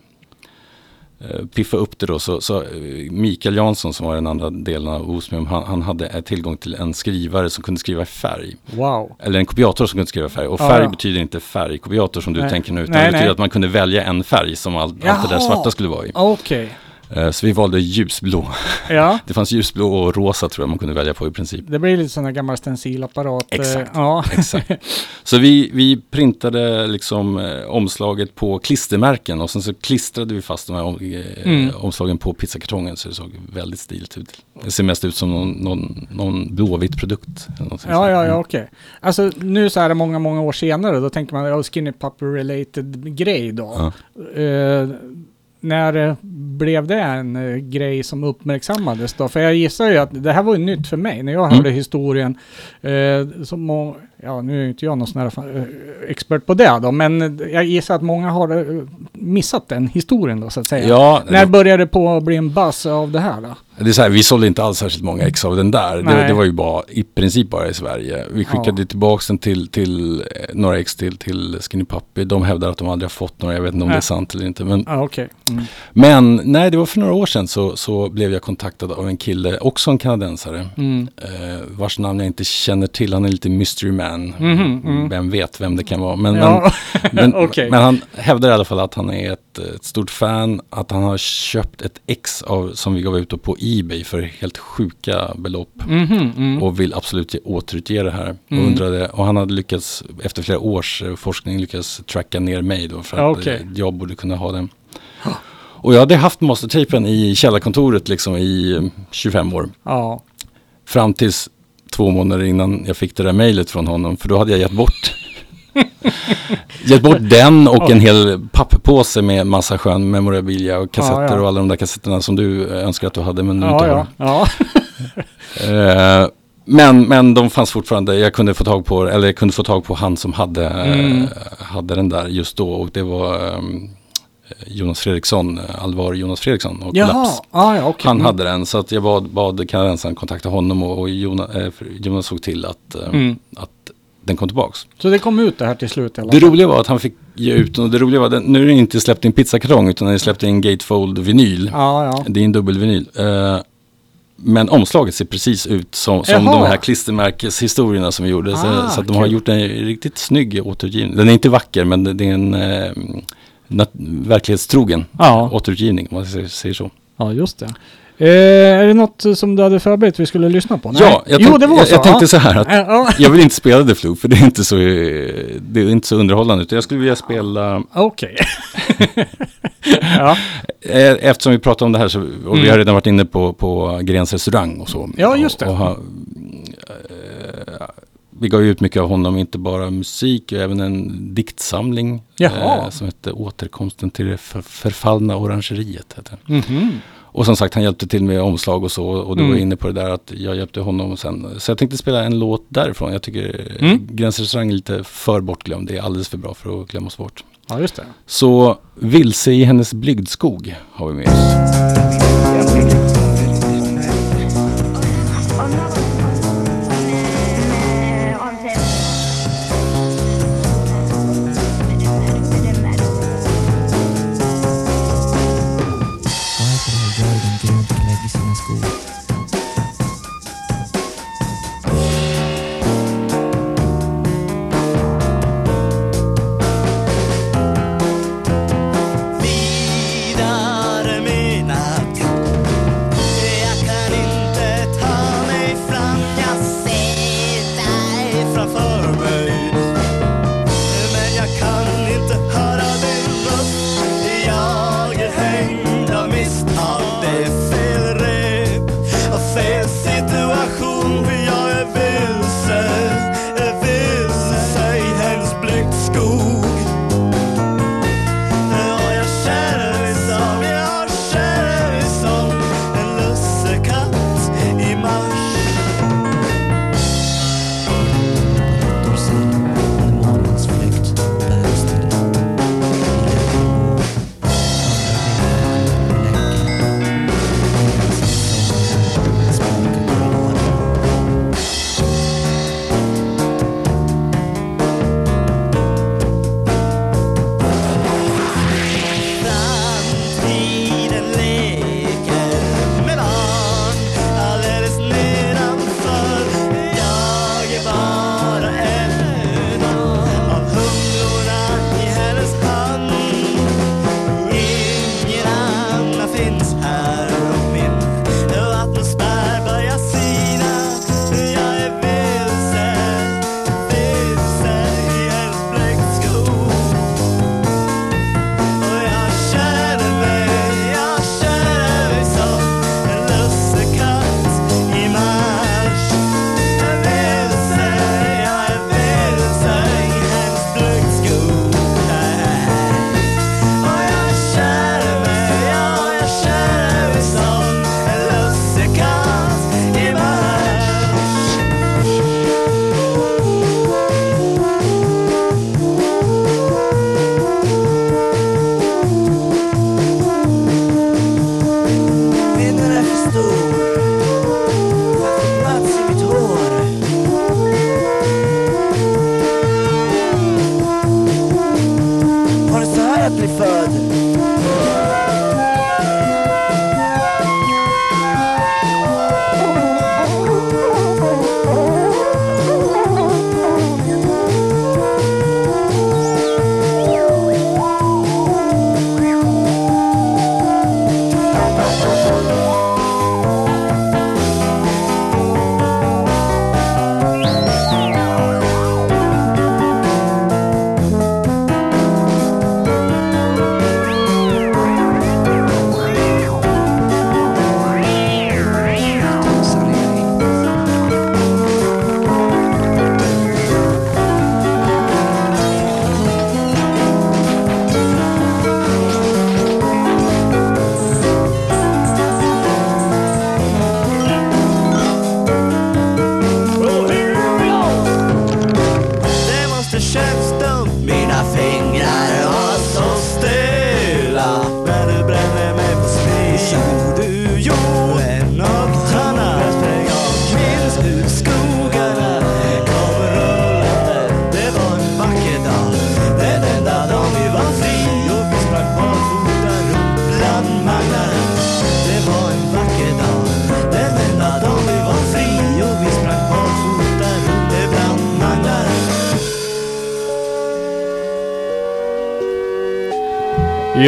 eh, piffa upp det då så, så eh, Mikael Jansson som var den andra delen av Osmium, han, han hade eh, tillgång till en skrivare som kunde skriva i färg. Wow. Eller en kopiator som kunde skriva i färg. Och färg ja. betyder inte färgkopiator som du Nej. tänker nu, utan Nej, det betyder nej. att man kunde välja en färg som all, allt det där svarta skulle vara i. Okej. Eh, så vi valde ljusblå. Ja. Det fanns ljusblå och rosa tror jag man kunde välja på i princip. Det blir lite sån här gammal stencilapparat. eh, Exakt. Ja. Exakt. Så vi, vi printade liksom eh, omslaget på klistermärken och sen så klistrade vi fast de här om, Mm. omslagen på pizzakartongen så det såg väldigt stiligt ut. Det ser mest ut som någon, någon, någon blåvit produkt. Ja, ja, ja, okej. Alltså nu så är många, många år senare, då tänker man, ja, skinny puppy related grej då. Ja. Eh, när eh, blev det en eh, grej som uppmärksammades då? För jag gissar ju att det här var ju nytt för mig när jag Mm. hörde historien. Eh, som, ja, nu är inte jag någon sån här eh, expert på det då, men jag gissar att många har eh, missat den historien då så att säga. Ja, När började det på att bli en buzz av det här då? det är så här, vi sålde inte alls särskilt många ex av den där. Det, det var ju bara, i princip bara i Sverige. Vi skickade Ja. tillbaka den till, till eh, några ex till, till Skinny Puppy. De hävdar att de aldrig har fått några, jag vet inte om det Nej. är sant eller inte. Men Ja, okej. Mm. Men nej, det var för några år sedan så, så blev jag kontaktad av en kille, också en kanadensare, Mm. eh, vars namn jag inte känner till. Han är lite mystery man. Mhm, mm. Vem vet vem det kan vara. Men, Ja, men, men, okej. men han hävdar i alla fall att han är ett, ett stort fan, att han har köpt ett ex av, som vi gav ut på Ebay för helt sjuka belopp. Mhm, mm. Och vill absolut ge- återutge det här. Mm. Och, undrade, och han hade lyckats, efter flera års eh, forskning, lyckats tracka ner mig då för att okej. eh, jag borde kunna ha den. Och jag hade haft mastertapen i källarkontoret liksom i eh, 25 år. Ja. Fram tills två månader innan jag fick det där mejlet från honom. För då hade jag gett bort Gett bort den och en hel papppåse med massa skön memorabilia och kassetter Ja, ja. och alla de där kassetterna som du eh, önskar att du hade men du Ja, inte har. ja. Eh, men, men de fanns fortfarande, jag kunde få tag på, eller jag kunde få tag på han som hade, Mm. eh, hade den där just då och det var ehm, Jonas Fredriksson, eh, Alvar Jonas Fredriksson och Jaha, Laps. ah, ja, okej. Han Mm. hade den så att jag bad, bad kanadensaren kontakta honom och, och Jonas, eh, Jonas såg till att, eh, Mm. att den kom tillbaks. Så det kom ut det här till slut Det roliga var att han fick ge ut den och det roliga var, den, nu är det inte släppt i en pizzakartong utan den är släppt i en gatefold vinyl. Ja. Det är en dubbelvinyl. Eh, men omslaget ser precis ut som, som Jaha. de här klistermärkeshistorierna som vi gjorde. så, Ah, så att de har gjort en riktigt snygg återutgivning. Den är inte vacker men det det är en eh, verklighetstrogen Ja. återutgivning om man säger, så. Ja, just det. Eh, är det något som du hade förberett vi skulle lyssna på? Ja, jag, jo, tänk, det var jag, så. jag tänkte så här att Ja, ja. jag vill inte spela The Flu för det är inte så, det är inte så underhållande. Utan jag skulle vilja spela, Okej. ja. eh, eftersom vi pratar om det här så, och vi Mm. har redan varit inne på, på Grens restaurang och så. Ja, just det. Och, och ha, vi gav ut mycket av honom, inte bara musik, även en diktsamling eh, som hette Återkomsten till det för, förfallna orangeriet. Heter den. Mhm. Och som sagt, han hjälpte till med omslag och så. Och du Mm. var inne på det där att jag hjälpte honom sen. Så jag tänkte spela en låt därifrån. Jag tycker Mm. mm. Gränsrestaurang är lite för bortglömd. Det är alldeles för bra för att glömmas bort. Ja, just det. Så Vilse i hennes blygdskog har vi med oss.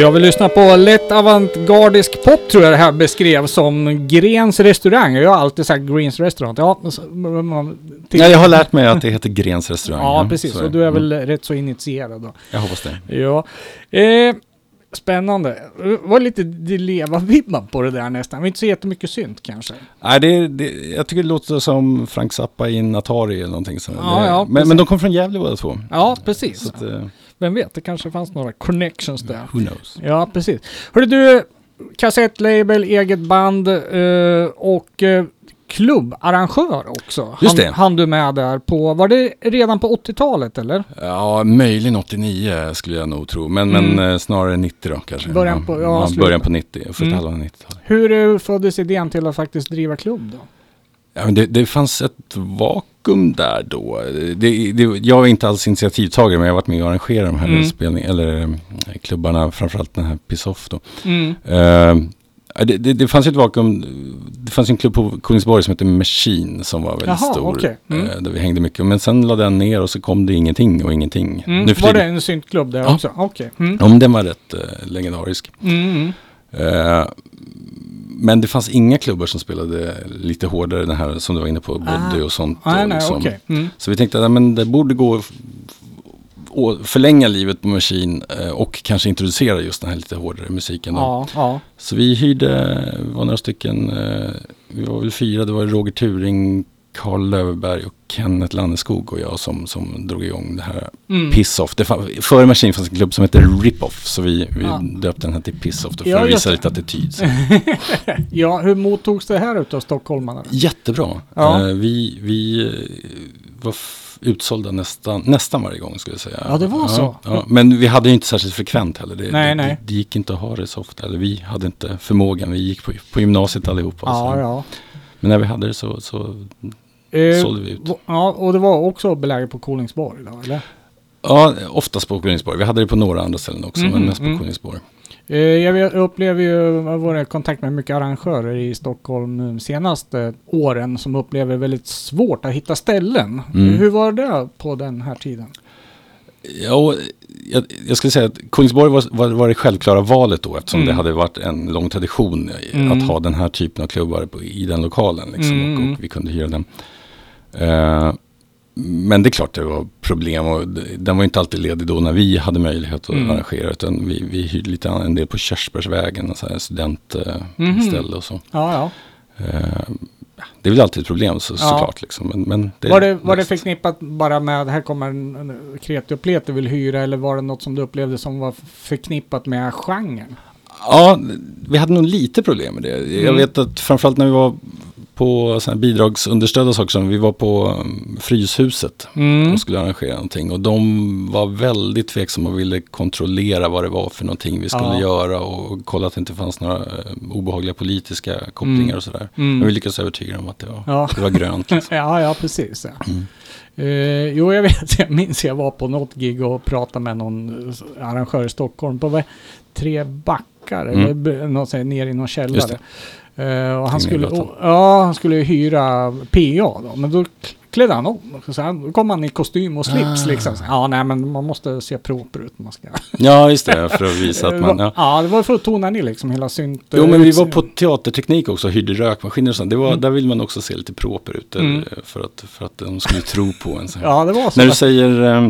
Jag vill lyssna på lätt avantgardisk pop tror jag det här beskrevs som Grens restaurang. Jag har alltid sagt Greens restaurant. Ja, så, Ja, jag har lärt mig att det heter Grens restaurang. ja precis. så Och du är Mm. väl rätt så initierad då. Jag hoppas det. Ja. Eh, spännande. Det var lite Dileva-vibbar på det där nästan. Inte så jättemycket synt kanske. Nej, det, det, jag tycker det låter som Frank Zappa i en Atari eller någonting. Så Ja, ja, men, men de kom från Gävle båda två. Ja, precis. Att, eh, Vem vet, det kanske fanns några connections där. who knows. Ja, precis. Hörru du, kassettlabel, eget band eh, och eh, klubbarrangör också. Just Han, det. han du med där på, var det redan på 80-talet eller? Ja, möjligen 89 skulle jag nog tro. Men, Mm. men eh, snarare 90 då kanske. Början på- ja, slutet. början på 90. Första Mm. halvan av 90-talet. Hur eh, föddes idén till att faktiskt driva klubb då? Ja, men det, det fanns ett vakuum där då. Det, det, jag är inte alls initiativtagare men jag har varit med och arrangerat de här Mm. spelning, eller eh, klubbarna, framförallt den här Piss Off då. Mm. Eh, det, det, det fanns ett vakuum. Det fanns en klubb på Kungsborg som hette Machine som var väldigt Jaha, stor. okej. Mm. eh, där vi hängde mycket. Men sen lade den ner och så kom det ingenting och ingenting. Mm. Var det en syntklubb där Ja. också? Okej. Mm. Om den var rätt eh, legendarisk. Mm. Mm. Men det fanns inga klubbar som spelade lite hårdare, den här som du var inne på, body och sånt. Ah, och nej, liksom. okej. Mm. Så vi tänkte att men det borde gå att förlänga livet på Machine eh, och kanske introducera just den här lite hårdare musiken. Ja, ja. Så vi hyrde, vi var några stycken, eh, vi var väl fyra, det var Roger Turing, Karl Löfberg och Kenneth Lanneskog och jag som, som drog igång det här Mm. Piss-Off. Före Machine fanns en klubb som hette Rip-Off, så vi, vi Ja. döpte den här till Piss-Off för Ja, att visa lite attityd. Ja, hur mottogs det här utav stockholmarna? Jättebra. Ja. Eh, vi vi eh, var utsålda nästan, nästan varje gång skulle jag säga. Ja, det var så. Ja, men vi hade ju inte särskilt frekvent heller. Det, Nej, det, nej. Det, det gick inte att ha det så ofta. Eller vi hade inte förmågan. Vi gick på, på gymnasiet allihopa. Ja, så. ja. Men när vi hade det så, så Eh, sålde vi ut. Ja, och det var också beläget på Kolingsborg då, eller? Ja, oftast på Kungsborg. Vi hade det på några andra ställen också, Mhm, men mest på mm. Kungsborg. Eh, Jag upplever ju, jag har varit i kontakt med mycket arrangörer i Stockholm de senaste åren som upplever väldigt svårt att hitta ställen. Mm. Hur var det på den här tiden? Ja, jag, jag skulle säga att Kungsborg var, var, var det självklara valet då eftersom Mm. det hade varit en lång tradition Mm. att ha den här typen av klubbar på, i den lokalen. Liksom, Mm. och, och vi kunde hyra den. Eh, men det är klart det var problem och den var inte alltid ledig då när vi hade möjlighet att Mm. arrangera. Utan vi, vi hyrde lite en del på Körsbärsvägen, en studentställe Mhm. och så. Ja, ja. Eh, det är väl alltid ett problem så, Ja. såklart. Liksom. Men, men det var, det, var det förknippat bara med här kommer en, en kreti och pleti vill hyra eller var det något som du upplevde som var förknippat med genren? Ja, vi hade nog lite problem med det. Jag Mm. vet att framförallt när vi var på såna bidragsunderstödda saker som vi var på um, Fryshuset Mm. och skulle arrangera någonting och de var väldigt tveksamma och ville kontrollera vad det var för någonting vi skulle Ja. göra och kolla att det inte fanns några eh, obehagliga politiska kopplingar Mm. och sådär. Mm. Men vi lyckades övertyga dem att det var, Ja. det var grönt. Liksom. Ja, ja precis. Ja. Mm. Eh, jo, jag vet, jag minns jag var på något gig och pratade med någon eh, arrangör i Stockholm på Tre backar, Mm. eller något ner i någon källare. Eh, och han skulle, och, ja, han skulle hyra PA då, men då klädde han om. Så han, då kom han i kostym och slips Ah. liksom. Så, Ja, nej, men man måste se proper ut. Man ska. Ja, just det, för att visa att man... ja. Ja. det var för att tona ner liksom hela synt. Jo, men vi var på teaterteknik också hyrde rökmaskiner och sånt. Det var, Mm. Där vill man också se lite proper ut eh, Mm. för, att, för att de skulle tro på en. Så här. Ja, det var så. När du säger eh,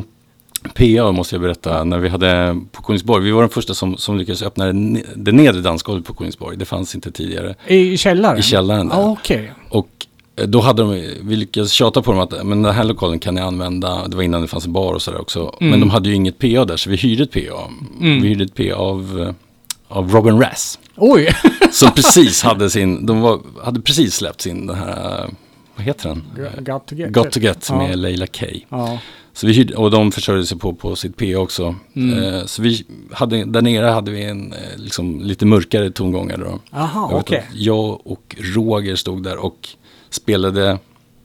PA måste jag berätta, när vi hade på Kungsborg, vi var de första som, som lyckades öppna det, det nedre dansgolvet på Kungsborg. Det fanns inte tidigare I källaren? i källaren där. Ja, Okej. Och eh, då hade de, vi lyckades tjata på dem att men den här lokalen kan ni använda, det var innan det fanns en bar och sådär också. Mm. Men de hade ju inget PA där så vi hyrde ett PA. Mm. Vi hyrde ett PA av, eh, av Robin Rass. Oj! Som precis hade sin, de var, hade precis släppt sin, den här, vad heter den? Got to get. Got to get Ja. med Leila K. Ja. Så vi och de försörjde sig på, på sitt PA också. Mm. Eh, så vi hade, där nere hade vi en eh, liksom, lite mörkare tongångar då. Aha, Jag, att jag och Roger stod där och spelade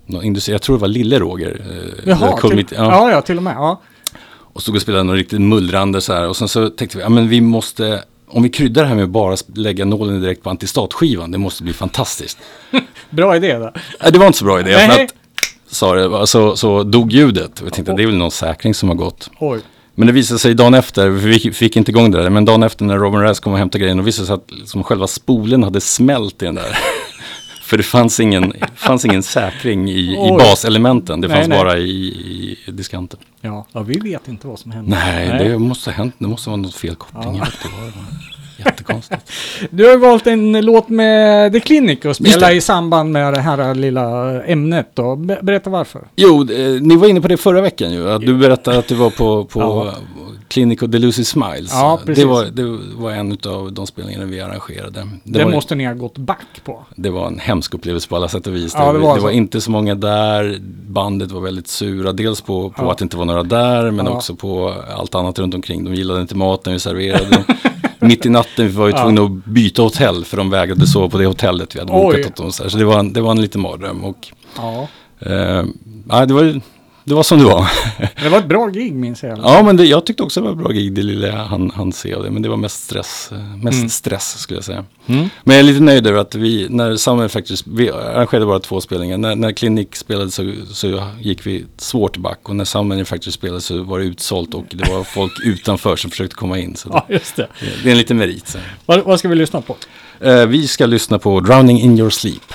någon industri, jag tror det var lille Roger. eh, Jaha, till, Meet- ja. ja, ja, till och med. Ja. Och stod och spelade någon riktigt mullrande så här. Och sen så tänkte vi, ja men vi måste, om vi kryddar det här med att bara lägga nålen direkt på antistatskivan, det måste bli fantastiskt. Bra idé då. Nej, det var inte så bra idé. Nej. att, sa det, så, så dog ljudet. Vi tänkte, det är väl någon säkring som har gått. Oj. Men det visade sig dagen efter, vi fick inte igång det där, men dagen efter när Robin Razz kom och hämtade grejen, då visade det sig att liksom själva spolen hade smält i den där. För det fanns ingen, fanns ingen säkring i, i baselementen, det Nej, fanns nej. bara i, i diskanten. Ja. ja, vi vet inte vad som hände. Nej, det måste ha hänt, det måste vara något felkoppling. Ja. Jättekonstigt. Du har valt en låt med The Clinic att spela i samband med det här lilla ämnet då. Be- Berätta varför. Jo, ni var inne på det förra veckan ju. Att du berättade att du var på, på Ja. Clinic och Delusi Smiles. Ja, precis. det, var, det var en av de spelningarna vi arrangerade. Det, Det var, måste ni ha gått back på. det var en hemsk upplevelse på alla sätt och vis. Ja, det var så. inte så många där. Bandet var väldigt sura. Dels på, på Ja. att det inte var några där, men Ja. också på allt annat runt omkring. De gillade inte maten vi serverade. Mitt i natten vi var Ja. tvungna att byta hotell för de vägrade sova på det hotellet vi hade bokat åt dem. Så, det var en, det var en liten mardröm. Och, Ja. eh, ja, det, var, det var som det var. Det var ett bra gig minns jag. Ja, men det, jag tyckte också det var ett bra gig, det lilla jag hann, hann se av det. Men det var mest stress, eh, mest Mm. stress skulle jag säga. Mm. Men jag är lite nöjd över att vi, när Summer faktiskt, vi arrangerade bara två spelningar. När, när Clinic spelade så, så gick vi svårt back. Och när Summer faktiskt spelade så var det utsålt och det var folk utanför som försökte komma in. Så Ja, just det. det, är en liten merit. Vad, vad ska vi lyssna på? Eh, vi ska lyssna på Drowning in your sleep.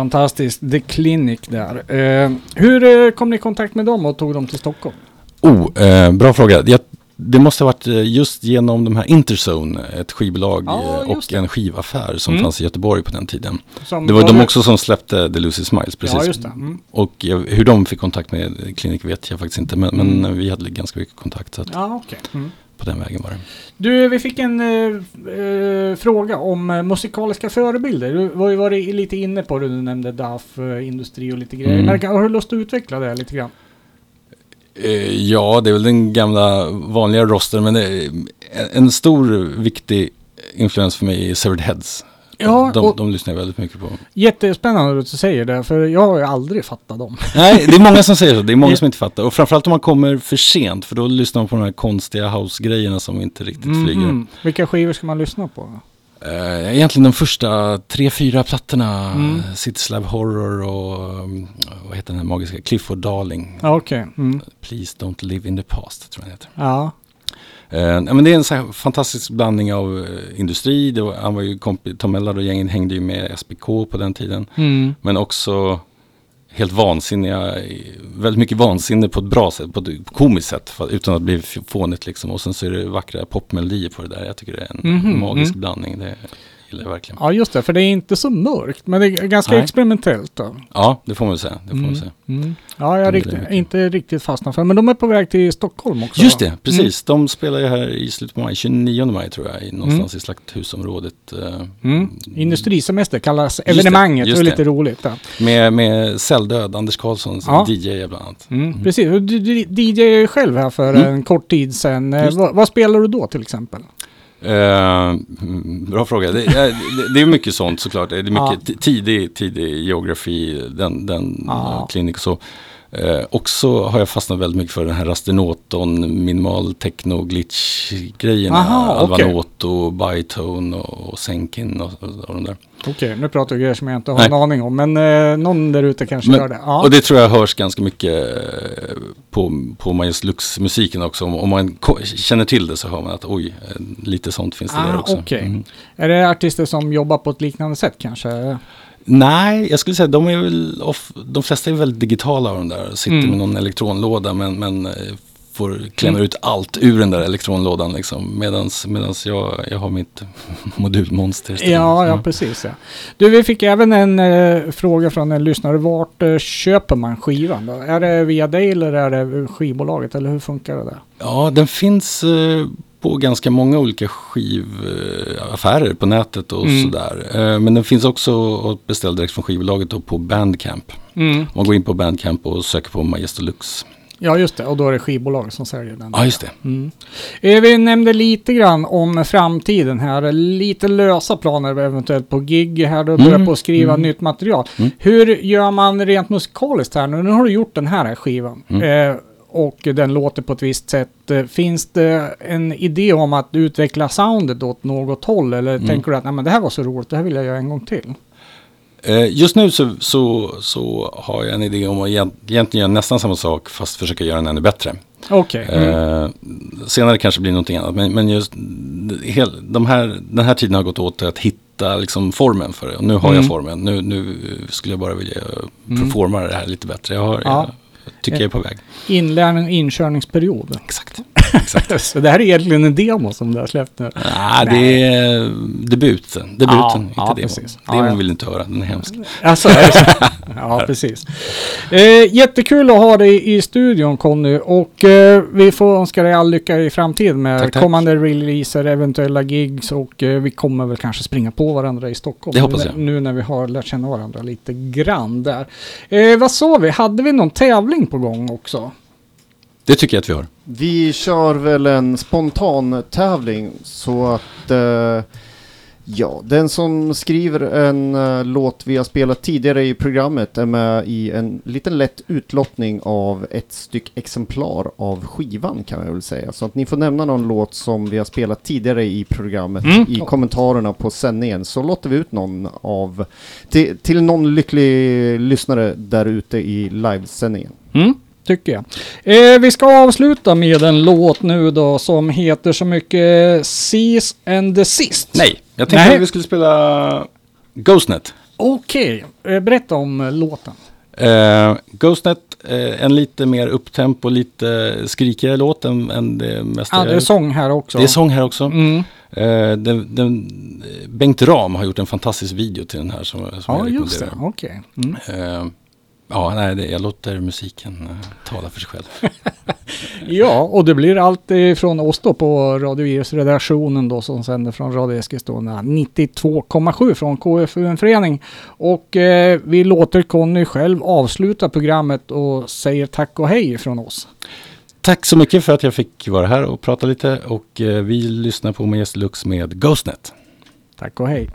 Fantastiskt. The Clinic där. Eh, hur eh, kom ni i kontakt med dem och tog dem till Stockholm? Oh, eh, bra fråga. Jag, det måste ha varit eh, just genom de här Interzone, ett skivbolag Ja, eh, och en skivaffär som Mm. fanns i Göteborg på den tiden. Som Det var de också som släppte The Lucy Smiles, precis. Ja. Mm. Och jag, hur de fick kontakt med Klinik vet jag faktiskt inte, men, Mm. men vi hade ganska mycket kontakt så att Ja, okej. På den vägen var det. Du, vi fick en eh, eh, fråga om eh, musikaliska förebilder. Du var ju varit lite inne på det, du nämnde DAF, eh, industri och lite grejer. Mm. Men har du lust att utveckla det lite grann? Eh, ja, det är väl den gamla vanliga rosten, men en stor viktig influens för mig är Severed Heads. Ja, de, de lyssnar jag väldigt mycket på. Jättespännande att du säger det, för jag har ju aldrig fattat dem. Nej, det är många som säger så. Det är många som inte fattar. Och framförallt om man kommer för sent, för då lyssnar man på de här konstiga house-grejerna som inte riktigt flyger. Mhm. Vilka skivor ska man lyssna på? Eh, egentligen de första tre, fyra plattorna, Mm. City Slab Horror och um, vad heter den här magiska, Clifford Darling. Okej. Mm. Please don't live in the past, tror jag den heter. Ja. Eh, men det är en så fantastisk blandning av eh, industri. Var, han var ju kompis, Tom Mellard och gängen hängde ju med SBK på den tiden. Mm. Men också helt vansinniga, väldigt mycket vansinne på ett bra sätt, på ett komiskt sätt, utan att bli fånigt liksom. Och sen så är det vackra popmelodier på det där. Jag tycker det är en Mhm, magisk mm. blandning, det gillar jag verkligen. Ja, just det, för det är inte så mörkt, men det är ganska Nej. experimentellt då. Ja, det får man säga. Det får man Mm. säga. Mm. Ja, jag har Det inte riktigt fastnat för Men de är på väg till Stockholm också. Just va? det, precis. De spelar ju här i slutet på maj, 29 maj tror jag, i, någonstans i Slakthusområdet. eh, Mm. Industrisemester kallas det, evenemanget. Det, just är det. lite roligt. Ja. Med, med Celldöd, Anders Karlsson som Ja. DJ bland annat. Mm. Precis, och du, du DJ är ju själv här för Mm. en kort tid sedan. Eh, Just Vad, vad spelar du då till exempel? Eh, bra fråga. Det, är- det, det är mycket sånt såklart. Det är mycket Ja. ti- tidig, tidig geografi, den, den Ja. ja. klinik och så. Eh, också har jag fastnat väldigt mycket för den här Rasternoton, minimal techno glitch grejerna. Aha, okej. Alvanoto, Bytone och, och Senkin och, och de där. Okej, nu pratar vi grejer som jag inte har Nej. en aning om. Men eh, någon där ute kanske Men- gör det. Ja. Och det tror jag hörs ganska mycket eh, på, på Majas Lux-musiken också. Om, om man känner till det så hör man att oj, eh, lite sånt finns det Ah, där också. okej. Mm. Är det artister som jobbar på ett liknande sätt kanske? Nej, jag skulle säga de är väl, off, de flesta är väldigt digitala av de där. Sitter Mm. med någon elektronlåda men, men eh, får klämma Mm. ut allt ur den där elektronlådan liksom. Medans, medans jag, jag har mitt modulmonster istället. Ja, ja Mm. precis. Ja. Du, vi fick även en eh, fråga från en lyssnare. Vart eh, köper man skivan? Då? Är det via dig eller är det skivbolaget? Eller hur funkar det där? Ja, den finns eh, på ganska många olika skivaffärer på nätet och Mm. sådär. Eh, men den finns också att beställa direkt från skivbolaget och på Bandcamp. Om man går in på Bandcamp och söker på Majesto Lux. Ja, just det. Och då är det skivbolaget som säljer den. Ja, just det. Mm. Eh, Vi nämnde lite grann om framtiden här. Lite lösa planer eventuellt på gig här. Du börjar Mm, på att skriva mm. nytt material. Mm. Hur gör man rent musikaliskt här nu? Nu har du gjort den här skivan. Mm. Eh, och den låter på ett visst sätt. Eh, Finns det en idé om att utveckla soundet åt något håll? Eller Mm. tänker du att Nej, men det här var så roligt, det här vill jag göra en gång till? Eh, Just nu så, så, så har jag en idé om att egent- egentligen göra nästan samma sak fast försöka göra den ännu bättre. Okej. Mm. Eh, senare kanske blir någonting annat. Men, men just de här, den här tiden har gått åt att hitta liksom formen för det. Och nu har Mm. jag formen. Nu, nu skulle jag bara vilja performa det här lite bättre. Jag, har, Ja. Tycker jag är på väg. Inlärning, inkörningsperiod. Exakt. så det här är egentligen en demo som du har släppt nu. Ah, det är debuten. Debuten, Ja, inte ja, demon. precis. Demon ja. vill inte höra, den är hemsk. Alltså, är ja, precis. Eh, jättekul att ha dig i studion Conny och eh, vi får önska dig all lycka i framtiden med Tack, tack. kommande releaser, eventuella gigs och eh, vi kommer väl kanske springa på varandra i Stockholm. Det hoppas jag. Nu, nu när vi har lärt känna varandra lite grann där. Eh, vad sa vi, hade vi någon tävling på gång också? Det tycker jag att vi har. Vi kör väl en spontan tävling så att eh, ja, den som skriver en eh, låt vi har spelat tidigare i programmet är med i en liten lätt utlottning av ett styck exemplar av skivan kan jag väl säga. Så att ni får nämna någon låt som vi har spelat tidigare i programmet Mm. i kommentarerna på sändningen så låter vi ut någon av till, till någon lycklig lyssnare där ute i livesändningen. Mm, tycker jag. Eh, vi ska avsluta med en låt nu då som heter så mycket Seas and Desist. Nej, jag tänkte Nej. att vi skulle spela Ghostnet. Okej, eh, berätta om eh, låten. Eh, Ghostnet, eh, en lite mer upptempo, lite skrikigare låt än, än det mesta. Ja, det är sång här också. Det är sång här också. Mm. Eh, den, den, Bengt Ram har gjort en fantastisk video till den här som, som Ja, jag just det. rekommenderar. Okej. Mm. Ja, nej, det, jag låter musiken eh, tala för sig själv. Ja, och det blir allt från oss då på Radio Virus-redaktionen då som sänder från Radio Eskilstuna 92,7 från KFUM-förening. Och eh, vi låter Conny själv avsluta programmet och säger tack och hej från oss. Tack så mycket för att jag fick vara här och prata lite och eh, vi lyssnar på Majestic Lux med Ghostnet. Tack och hej.